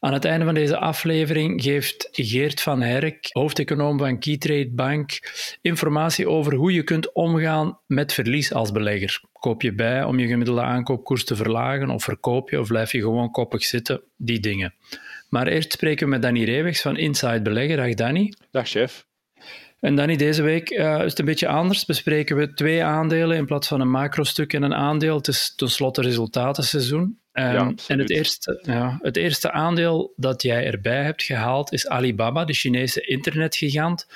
Aan het einde van deze aflevering geeft Geert van Herk, hoofdeconoom van Keytrade Bank, informatie over hoe je kunt omgaan met verlies als belegger. Koop je bij om je gemiddelde aankoopkoers te verlagen of verkoop je of blijf je gewoon koppig zitten? Die dingen. Maar eerst spreken we met Danny Reewegs van Inside Beleggen. Dag Danny. Dag chef. En Danny, deze week uh, is het een beetje anders. Bespreken we twee aandelen in plaats van een macro-stuk en een aandeel. Het is tenslotte resultatenseizoen. Um, en het eerste, ja, het eerste aandeel dat jij erbij hebt gehaald is Alibaba, de Chinese internetgigant.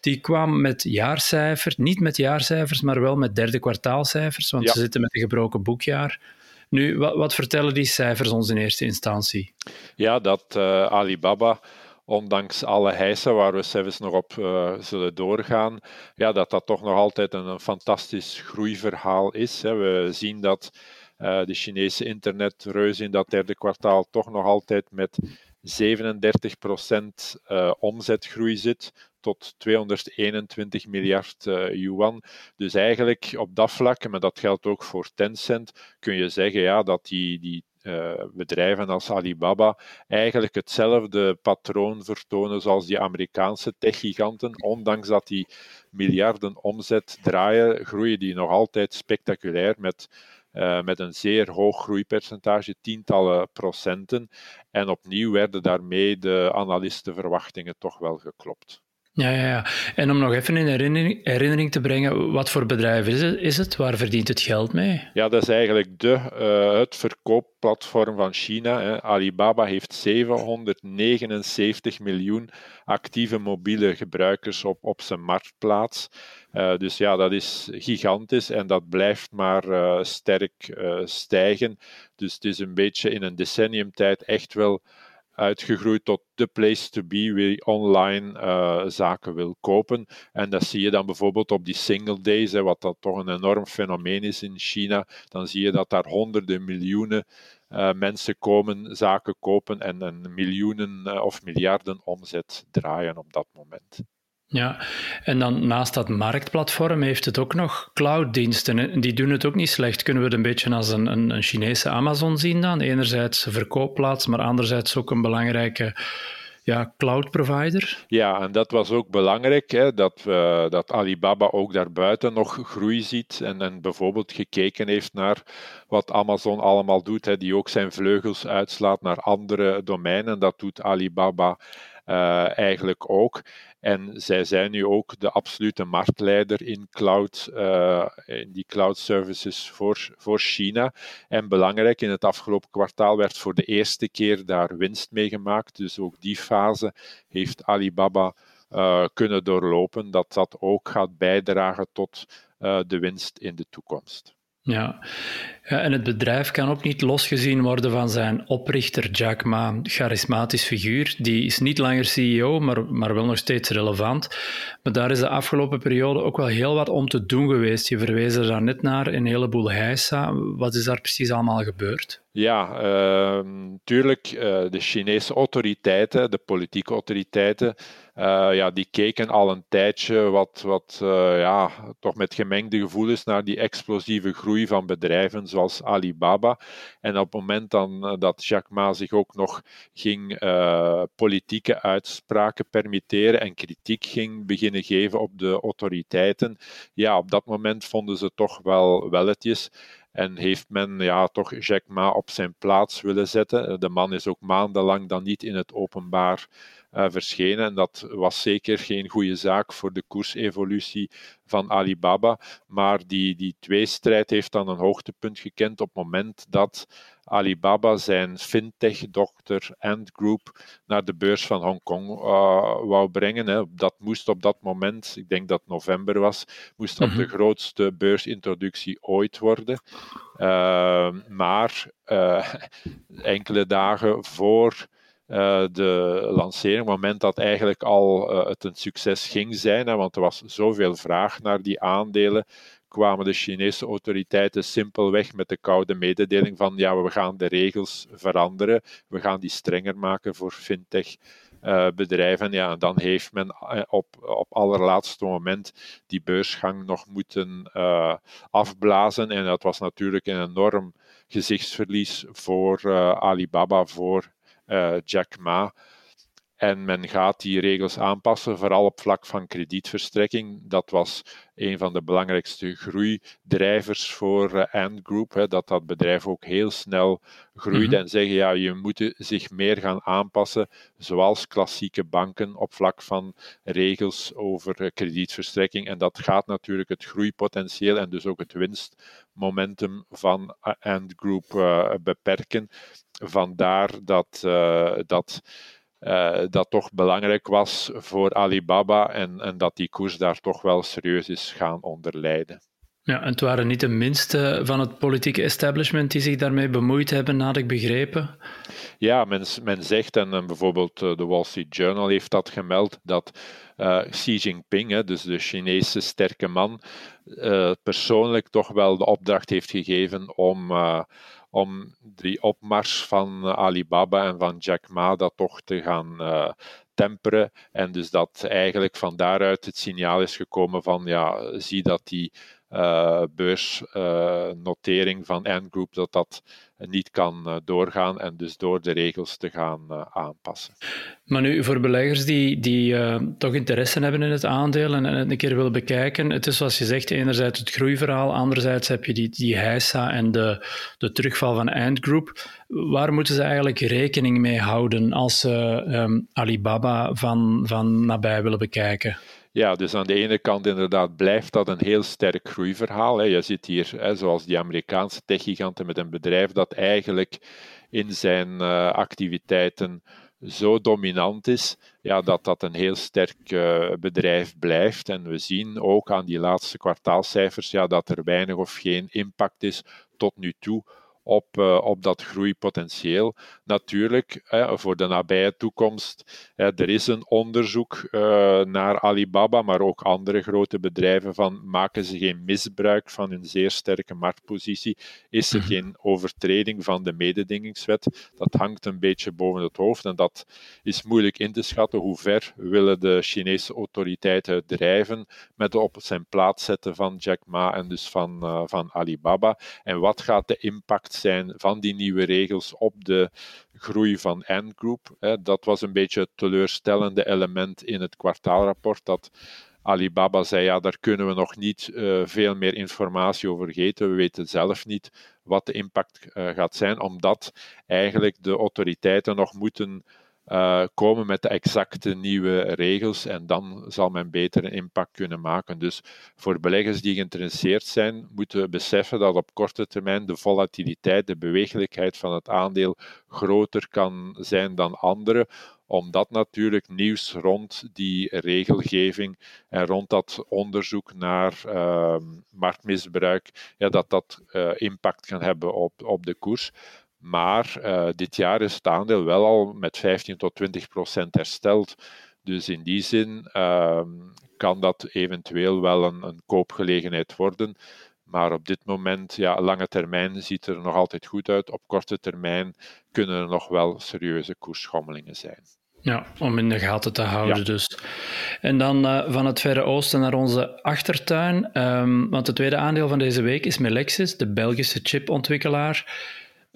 Die kwam met jaarcijfers, niet met jaarcijfers, maar wel met derde kwartaalcijfers, want ze zitten met een gebroken boekjaar. Nu, wat, wat, vertellen die cijfers ons in eerste instantie? Ja, dat uh, Alibaba ondanks alle hijsen waar we zelfs nog op uh, zullen doorgaan, ja, dat dat toch nog altijd een, fantastisch groeiverhaal is. Hè. We zien dat uh, de Chinese internetreus in dat derde kwartaal toch nog altijd met 37 procent uh, omzetgroei zit tot 221 miljard uh, yuan. Dus eigenlijk op dat vlak, maar dat geldt ook voor Tencent, kun je zeggen ja, dat die, die uh, bedrijven als Alibaba eigenlijk hetzelfde patroon vertonen zoals die Amerikaanse techgiganten. Ondanks dat die miljarden omzet draaien, groeien die nog altijd spectaculair met uh, met een zeer hoog groeipercentage, tientallen procenten. En opnieuw werden daarmee de analistenverwachtingen toch wel geklopt. Ja, ja, ja. En om nog even in herinnering, herinnering, te brengen, wat voor bedrijf is het? Waar verdient het geld mee? Ja, dat is eigenlijk de, uh, het verkoopplatform van China. Hè. Alibaba heeft 779 miljoen actieve mobiele gebruikers op, op zijn marktplaats. Uh, dus ja, dat is gigantisch en dat blijft maar uh, sterk stijgen. Dus het is een beetje in een decenniumtijd echt wel uitgegroeid tot de place to be wie online uh, zaken wil kopen. En dat zie je dan bijvoorbeeld op die single days, hè, wat dat toch een enorm fenomeen is in China. Dan zie je dat daar honderden miljoenen uh, mensen komen, zaken kopen en, en miljoenen uh, of miljarden omzet draaien op dat moment. Ja, en dan naast dat marktplatform heeft het ook nog clouddiensten. En die doen het ook niet slecht. Kunnen we het een beetje als een, een, Chinese Amazon zien dan? Enerzijds verkoopplaats, maar anderzijds ook een belangrijke ja, cloud provider. Ja, en dat was ook belangrijk, hè, dat, uh, dat Alibaba ook daarbuiten nog groei ziet en, en bijvoorbeeld gekeken heeft naar wat Amazon allemaal doet, hè, die ook zijn vleugels uitslaat naar andere domeinen. Dat doet Alibaba uh, eigenlijk ook. En zij zijn nu ook de absolute marktleider in cloud, uh, in die cloud services voor, voor China. En belangrijk, in het afgelopen kwartaal werd voor de eerste keer daar winst mee gemaakt. Dus ook die fase heeft Alibaba uh, kunnen doorlopen. Dat dat ook gaat bijdragen tot de winst in de toekomst. Ja. Ja, en het bedrijf kan ook niet losgezien worden van zijn oprichter Jack Ma, charismatisch figuur. Die is niet langer CEO, maar, maar wel nog steeds relevant. Maar daar is de afgelopen periode ook wel heel wat om te doen geweest. Je verwees er daar net naar, een heleboel heisa. Wat is daar precies allemaal gebeurd? Ja, uh, uh, de Chinese autoriteiten, de politieke autoriteiten, uh, ja, die keken al een tijdje wat, wat ja, toch met gemengde gevoelens naar die explosieve groei van bedrijven zoals Alibaba. En op het moment dan, dat Jack Ma zich ook nog ging politieke uitspraken permitteren en kritiek ging beginnen geven op de autoriteiten, ja, op dat moment vonden ze toch wel welletjes. En heeft men ja, toch Jack Ma op zijn plaats willen zetten. De man is ook maandenlang dan niet in het openbaar verschenen. En dat was zeker geen goede zaak voor de koersevolutie van Alibaba. Maar die, die tweestrijd heeft dan een hoogtepunt gekend op het moment dat Alibaba zijn fintech-dochter Ant Group naar de beurs van Hongkong uh, wou brengen. Hè. Dat moest op dat moment, ik denk dat november was, moest dat mm -hmm. de grootste beursintroductie ooit worden. Uh, maar uh, enkele dagen voor de lancering, op het moment dat eigenlijk al het een succes ging zijn, hè, want er was zoveel vraag naar die aandelen, kwamen de Chinese autoriteiten simpelweg met de koude mededeling van ja, we gaan de regels veranderen, we gaan die strenger maken voor fintech. Uh, bedrijven. Ja, en dan heeft men eh, op, op allerlaatste moment die beursgang nog moeten afblazen. En dat was natuurlijk een enorm gezichtsverlies voor Alibaba, voor Jack Ma. En men gaat die regels aanpassen, vooral op vlak van kredietverstrekking. Dat was een van de belangrijkste groeidrijvers voor uh, Ant Group. Hè, dat dat bedrijf ook heel snel groeit mhm. en zeggen, ja, je moet zich meer gaan aanpassen, zoals klassieke banken op vlak van regels over uh, kredietverstrekking. En dat gaat natuurlijk het groeipotentieel en dus ook het winstmomentum van uh, Ant Group beperken. Vandaar dat, dat uh, dat toch belangrijk was voor Alibaba en, en dat die koers daar toch wel serieus is gaan onderlijden. Ja, en het waren niet de minste van het politieke establishment die zich daarmee bemoeid hebben, had ik begrepen. Ja, men, men zegt, en, bijvoorbeeld eh, de Wall Street Journal heeft dat gemeld, dat uh, Xi Jinping, hè, dus de Chinese sterke man, uh, persoonlijk toch wel de opdracht heeft gegeven om om die opmars van Alibaba en van Jack Ma dat toch te gaan temperen. En dus dat eigenlijk van daaruit het signaal is gekomen van ja, zie dat die beursnotering uh, van Ant Group dat dat niet kan uh, doorgaan en dus door de regels te gaan aanpassen. Maar nu, voor beleggers die, die toch interesse hebben in het aandeel en, het een keer willen bekijken, het is zoals je zegt, enerzijds het groeiverhaal, anderzijds heb je die, die heisa en de, de terugval van Ant Group. Waar moeten ze eigenlijk rekening mee houden als ze um, Alibaba van, van nabij willen bekijken? Ja, dus aan de ene kant inderdaad blijft dat een heel sterk groeiverhaal. Je zit hier, zoals die Amerikaanse techgiganten, met een bedrijf dat eigenlijk in zijn uh, activiteiten zo dominant is, ja, dat dat een heel sterk uh, bedrijf blijft. En we zien ook aan die laatste kwartaalcijfers ja, dat er weinig of geen impact is tot nu toe op, uh, op dat groeipotentieel. Natuurlijk, voor de nabije toekomst, er is een onderzoek uh, naar Alibaba, maar ook andere grote bedrijven, van maken ze geen misbruik van hun zeer sterke marktpositie? Is er mhm. geen overtreding van de mededingingswet? Dat hangt een beetje boven het hoofd en dat is moeilijk in te schatten. Hoe ver willen de Chinese autoriteiten drijven met de op zijn plaats zetten van Jack Ma en dus van, uh, van Alibaba? En wat gaat de impact zijn van die nieuwe regels op de groei van Ant Group. Dat was een beetje het teleurstellende element in het kwartaalrapport. Dat Alibaba zei, ja, daar kunnen we nog niet uh, veel meer informatie over geven. We weten zelf niet wat de impact uh, gaat zijn, omdat eigenlijk de autoriteiten nog moeten uh, komen met de exacte nieuwe regels en dan zal men beter een impact kunnen maken. Dus voor beleggers die geïnteresseerd zijn, moeten we beseffen dat op korte termijn de volatiliteit, de bewegelijkheid van het aandeel groter kan zijn dan andere omdat natuurlijk nieuws rond die regelgeving en rond dat onderzoek naar uh, marktmisbruik, ja, dat dat uh, impact kan hebben op, op de koers. Maar uh, dit jaar is het aandeel wel al met 15 tot 20 procent hersteld. Dus in die zin uh, kan dat eventueel wel een, een, koopgelegenheid worden. Maar op dit moment, ja, lange termijn ziet er nog altijd goed uit. Op korte termijn kunnen er nog wel serieuze koersschommelingen zijn. Ja, om in de gaten te houden dus. En dan uh, van het Verre Oosten naar onze achtertuin. Um, want het tweede aandeel van deze week is Melexis, de Belgische chipontwikkelaar.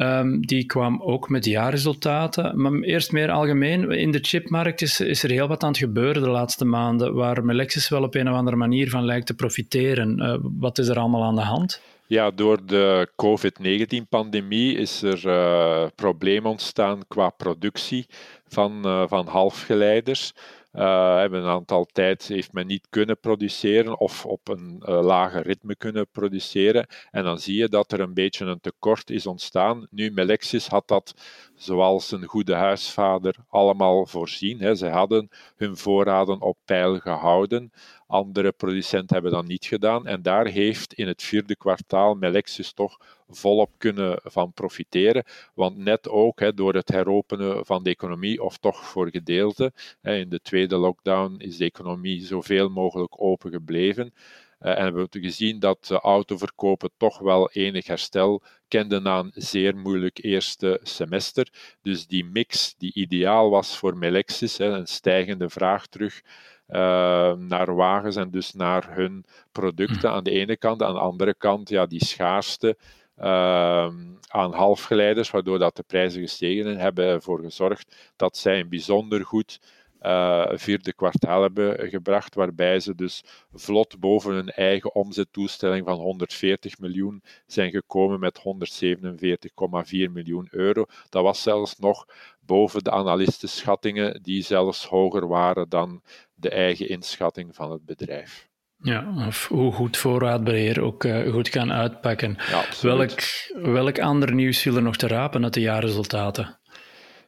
Um, die kwam ook met jaarresultaten. Maar eerst meer algemeen, in de chipmarkt is, er heel wat aan het gebeuren de laatste maanden, waar Melexis wel op een of andere manier van lijkt te profiteren. Uh, wat is er allemaal aan de hand? Ja, door de COVID-19-pandemie is er uh, probleem ontstaan qua productie van, uh, van halfgeleiders. Uh, hebben een aantal tijd heeft men niet kunnen produceren of op een uh, lager ritme kunnen produceren. En dan zie je dat er een beetje een tekort is ontstaan. Nu, Melexis had dat, zoals een goede huisvader, allemaal voorzien. Hè. Ze hadden hun voorraden op peil gehouden. Andere producenten hebben dat niet gedaan. En daar heeft in het vierde kwartaal Melexis toch volop kunnen van profiteren. Want net ook hè, door het heropenen van de economie, of toch voor gedeelte, hè, in de tweede lockdown is de economie zoveel mogelijk open gebleven. Uh, en we hebben gezien dat de autoverkopen toch wel enig herstel kenden na een zeer moeilijk eerste semester. Dus die mix die ideaal was voor Melexis, hè, een stijgende vraag terug uh, naar wagens en dus naar hun producten hm. aan de ene kant. Aan de andere kant, ja, die schaarste aan halfgeleiders, waardoor dat de prijzen gestegen hebben ervoor gezorgd dat zij een bijzonder goed uh, vierde kwartaal hebben gebracht, waarbij ze dus vlot boven hun eigen omzettoestelling van 140 miljoen zijn gekomen met 147,4 miljoen euro. Dat was zelfs nog boven de analistenschattingen, die zelfs hoger waren dan de eigen inschatting van het bedrijf. Ja, of hoe goed voorraadbeheer ook uh, goed gaan uitpakken. Ja, welk, welk ander nieuws viel er nog te rapen uit de jaarresultaten?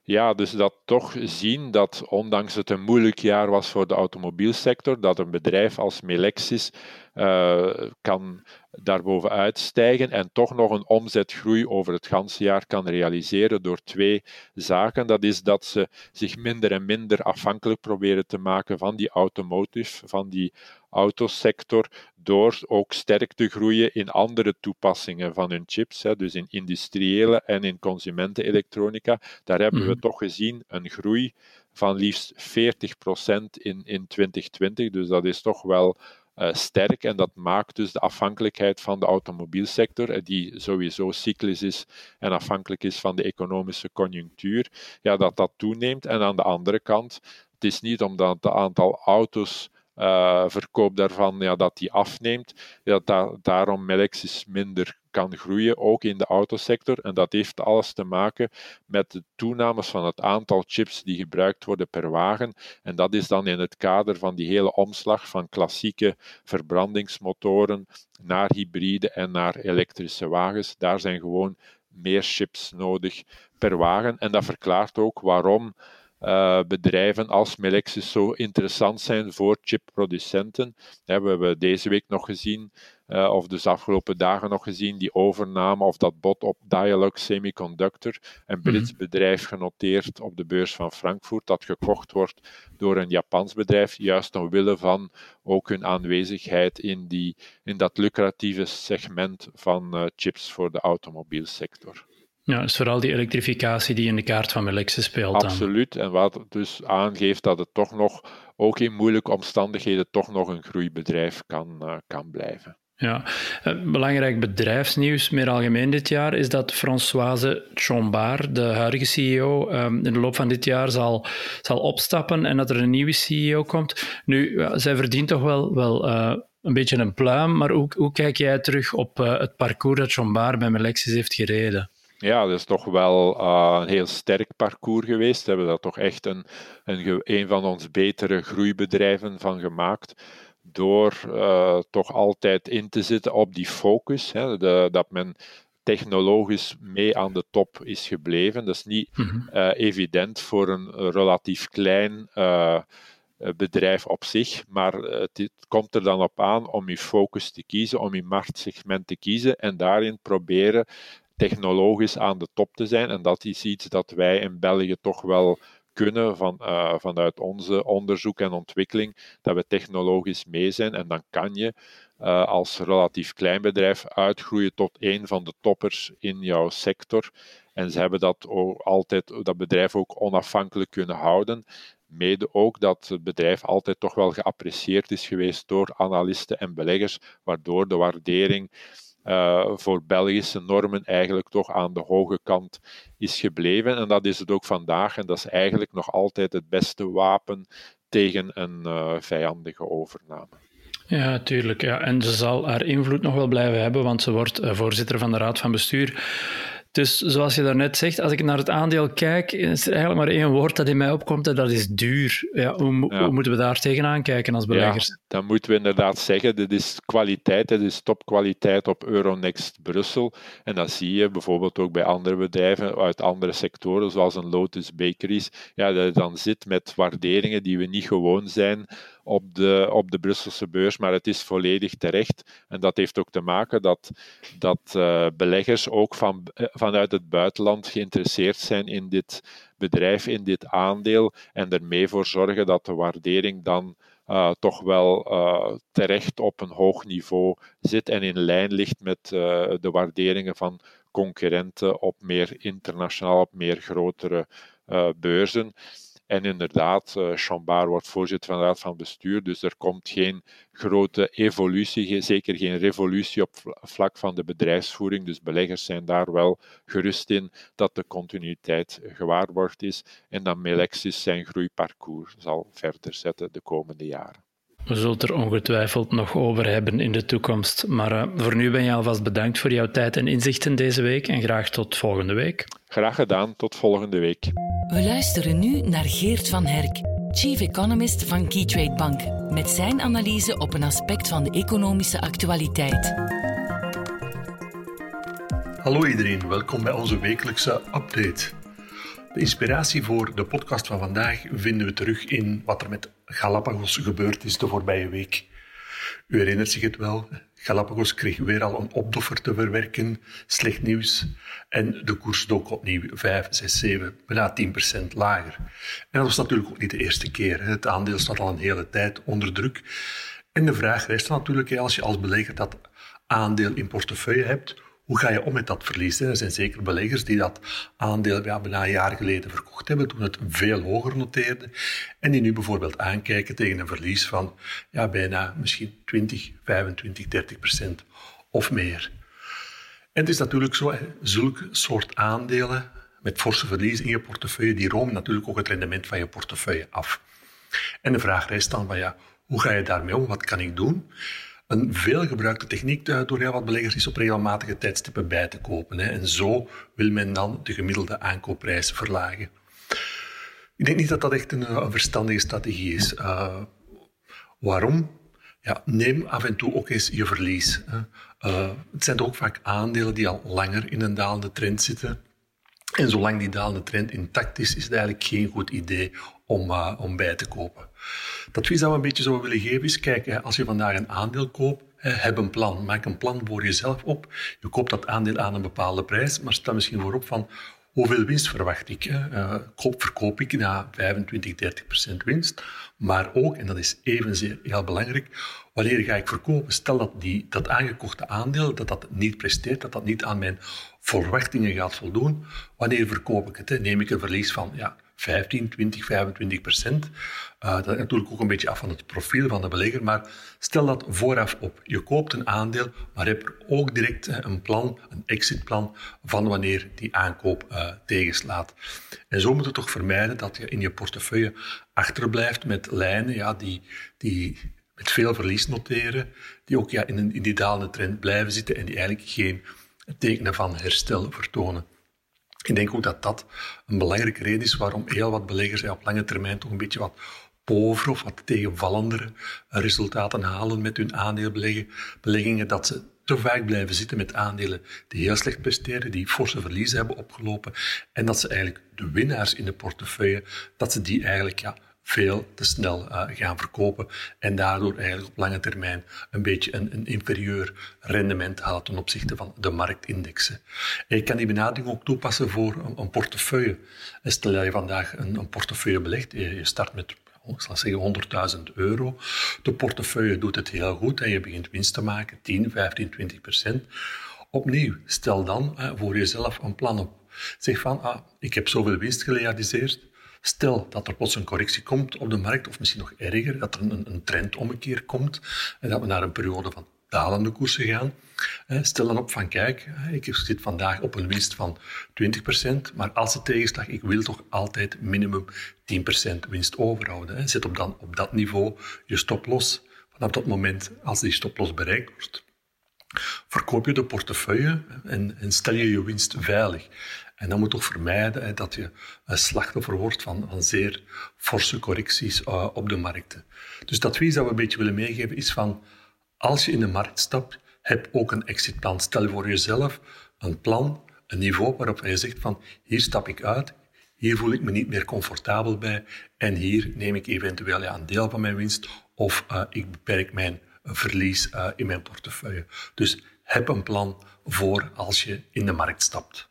Ja, dus dat toch zien dat ondanks het een moeilijk jaar was voor de automobielsector, dat een bedrijf als Melexis uh, kan daarbovenuit stijgen en toch nog een omzetgroei over het ganse jaar kan realiseren door twee zaken. Dat is dat ze zich minder en minder afhankelijk proberen te maken van die automotive, van die autosector, door ook sterk te groeien in andere toepassingen van hun chips, hè, dus in industriële en in consumentenelektronica. Daar hebben we mhm. toch gezien een groei van liefst 40% in, in 2020, dus dat is toch wel uh, sterk en dat maakt dus de afhankelijkheid van de automobielsector, eh, die sowieso cyclisch is en afhankelijk is van de economische conjunctuur, ja, dat dat toeneemt. En aan de andere kant, het is niet omdat het aantal auto's uh, verkoop daarvan ja, dat die afneemt, dat da daarom Melexis minder kan groeien, ook in de autosector. En dat heeft alles te maken met de toenames van het aantal chips die gebruikt worden per wagen. En dat is dan in het kader van die hele omslag van klassieke verbrandingsmotoren naar hybride en naar elektrische wagens. Daar zijn gewoon meer chips nodig per wagen. En dat verklaart ook waarom uh, bedrijven als Melexis zo interessant zijn voor chipproducenten. we hebben deze week nog gezien, uh, of dus de afgelopen dagen nog gezien, die overname of dat bod op Dialog Semiconductor, een Brits mhm. bedrijf genoteerd op de beurs van Frankfurt, dat gekocht wordt door een Japans bedrijf, juist omwille van ook hun aanwezigheid in, die, in dat lucratieve segment van uh, chips voor de automobielsector. Ja, dus vooral die elektrificatie die in de kaart van Melexis speelt. Absoluut. En wat dus aangeeft dat het toch nog, ook in moeilijke omstandigheden, toch nog een groeibedrijf kan, uh, kan blijven. Ja, belangrijk bedrijfsnieuws, meer algemeen dit jaar, is dat Françoise Chambard, de huidige CEO, ehm, in de loop van dit jaar zal, zal opstappen en dat er een nieuwe CEO komt. Nu, zij verdient toch wel, wel uh, een beetje een pluim, maar hoe, hoe kijk jij terug op uh, het parcours dat Chambard bij Melexis heeft gereden? Ja, dat is toch wel uh, een heel sterk parcours geweest. We hebben daar toch echt een, een, een van ons betere groeibedrijven van gemaakt. Door uh, toch altijd in te zitten op die focus. Hè, de, dat men technologisch mee aan de top is gebleven. Dat is niet uh, evident voor een relatief klein bedrijf op zich, maar het komt er dan op aan om je focus te kiezen, om je marktsegment te kiezen en daarin proberen technologisch aan de top te zijn. En dat is iets dat wij in België toch wel kunnen van, uh, vanuit onze onderzoek en ontwikkeling, dat we technologisch mee zijn. En dan kan je uh, als relatief klein bedrijf uitgroeien tot een van de toppers in jouw sector. En ze hebben dat ook altijd, dat bedrijf ook onafhankelijk kunnen houden. Mede ook dat het bedrijf altijd toch wel geapprecieerd is geweest door analisten en beleggers, waardoor de waardering uh, voor Belgische normen eigenlijk toch aan de hoge kant is gebleven. En dat is het ook vandaag. En dat is eigenlijk nog altijd het beste wapen tegen een uh, vijandige overname. Ja, tuurlijk. Ja. En ze zal haar invloed nog wel blijven hebben, want ze wordt uh, voorzitter van de Raad van Bestuur. Dus zoals je daarnet zegt, als ik naar het aandeel kijk, is er eigenlijk maar één woord dat in mij opkomt en dat is duur. Ja, hoe, hoe moeten we daar tegenaan kijken als beleggers? Ja, dan moeten we inderdaad zeggen, dit is kwaliteit, dit is topkwaliteit op Euronext Brussel. En dat zie je bijvoorbeeld ook bij andere bedrijven uit andere sectoren, zoals een Lotus Bakeries. Ja, dat dan zit met waarderingen die we niet gewoon zijn op de, op de Brusselse beurs, maar het is volledig terecht. En dat heeft ook te maken dat, dat uh, beleggers ook van, uh, vanuit het buitenland geïnteresseerd zijn in dit bedrijf, in dit aandeel, en ermee voor zorgen dat de waardering dan uh, toch wel terecht op een hoog niveau zit en in lijn ligt met de waarderingen van concurrenten op meer internationaal, op meer grotere beurzen. En inderdaad, uh, Chambard wordt voorzitter van de Raad van Bestuur, dus er komt geen grote evolutie, zeker geen revolutie op vlak van de bedrijfsvoering. Dus beleggers zijn daar wel gerust in dat de continuïteit gewaarborgd is en dat Melexis zijn groeiparcours zal verder zetten de komende jaren. We zullen het er ongetwijfeld nog over hebben in de toekomst. Maar uh, voor nu ben je alvast bedankt voor jouw tijd en inzichten deze week en graag tot volgende week. Graag gedaan, tot volgende week. We luisteren nu naar Geert van Herk, Chief Economist van Keytrade Bank, met zijn analyse op een aspect van de economische actualiteit. Hallo iedereen, welkom bij onze wekelijkse update. De inspiratie voor de podcast van vandaag vinden we terug in wat er met Galapagos gebeurd is de voorbije week. U herinnert zich het wel, Galapagos kreeg weer al een opdoffer te verwerken, slecht nieuws, en de koers dook opnieuw 5, 6, 7, bijna 10% lager. En dat was natuurlijk ook niet de eerste keer. Het aandeel staat al een hele tijd onder druk. En de vraag rest natuurlijk, als je als belegger dat aandeel in portefeuille hebt, hoe ga je om met dat verlies? Er zijn zeker beleggers die dat aandeel ja, bijna een jaar geleden verkocht hebben, toen het veel hoger noteerde, en die nu bijvoorbeeld aankijken tegen een verlies van ja, bijna misschien 20, 25, 30 procent of meer. En het is natuurlijk zo, zulke soort aandelen met forse verlies in je portefeuille, die romen natuurlijk ook het rendement van je portefeuille af. En de vraag rijst dan van ja, hoe ga je daarmee om? Wat kan ik doen? Een veelgebruikte techniek door heel wat beleggers is op regelmatige tijdstippen bij te kopen. Hè. En zo wil men dan de gemiddelde aankoopprijs verlagen. Ik denk niet dat dat echt een, een verstandige strategie is. Uh, waarom? Ja, neem af en toe ook eens je verlies. Hè. Uh, het zijn toch ook vaak aandelen die al langer in een dalende trend zitten. En zolang die dalende trend intact is, is het eigenlijk geen goed idee om, uh, om bij te kopen. Het advies dat we een beetje zouden willen geven is, kijk, als je vandaag een aandeel koopt, heb een plan. Maak een plan voor jezelf op. Je koopt dat aandeel aan een bepaalde prijs, maar sta misschien voorop van hoeveel winst verwacht ik. Uh, koop, verkoop ik na 25, 30 procent winst. Maar ook, en dat is evenzeer heel belangrijk, wanneer ga ik verkopen? Stel dat die, dat aangekochte aandeel dat dat niet presteert, dat dat niet aan mijn verwachtingen gaat voldoen. Wanneer verkoop ik het? Neem ik een verlies van ja, 15, 20, 25 procent. Uh, dat is natuurlijk ook een beetje af van het profiel van de belegger, maar stel dat vooraf op. Je koopt een aandeel, maar heb ook direct een plan, een exitplan, van wanneer die aankoop uh, tegenslaat. En zo moet je toch vermijden dat je in je portefeuille achterblijft met lijnen ja, die, die met veel verlies noteren, die ook ja, in, een, in die dalende trend blijven zitten en die eigenlijk geen tekenen van herstel vertonen. Ik denk ook dat dat een belangrijke reden is waarom heel wat beleggers op lange termijn toch een beetje wat pover of wat tegenvallendere resultaten halen met hun aandeelbeleggingen, dat ze te vaak blijven zitten met aandelen die heel slecht presteren, die forse verliezen hebben opgelopen en dat ze eigenlijk de winnaars in de portefeuille, dat ze die eigenlijk ja, veel te snel uh, gaan verkopen en daardoor eigenlijk op lange termijn een beetje een, een inferieur rendement halen ten opzichte van de marktindexen. En je kan die benadering ook toepassen voor een, een portefeuille. Stel dat je vandaag een, een portefeuille belegt, je, start met ik zal zeggen 100.000 euro. De portefeuille doet het heel goed en je begint winst te maken, 10, 15, 20 procent. Opnieuw, stel dan uh, voor jezelf een plan op. Zeg van, ah, ik heb zoveel winst gerealiseerd, Stel dat er plots een correctie komt op de markt, of misschien nog erger, dat er een, een trendommekeer komt en dat we naar een periode van dalende koersen gaan. Stel dan op van, kijk, ik zit vandaag op een winst van 20%, maar als het tegenslag, ik wil toch altijd minimum 10% winst overhouden. Zet op, dan, op dat niveau je stoploss. Vanaf dat moment, als die stoploss bereikt wordt, verkoop je de portefeuille en, en stel je je winst veilig. En dan moet toch vermijden hè, dat je een slachtoffer wordt van, van zeer forse correcties uh, op de markten. Dus het advies dat we een beetje willen meegeven is van, als je in de markt stapt, heb ook een exitplan. Stel voor jezelf een plan, een niveau waarop je zegt van, hier stap ik uit, hier voel ik me niet meer comfortabel bij en hier neem ik eventueel ja, een deel van mijn winst of ik beperk mijn verlies in mijn portefeuille. Dus heb een plan voor als je in de markt stapt.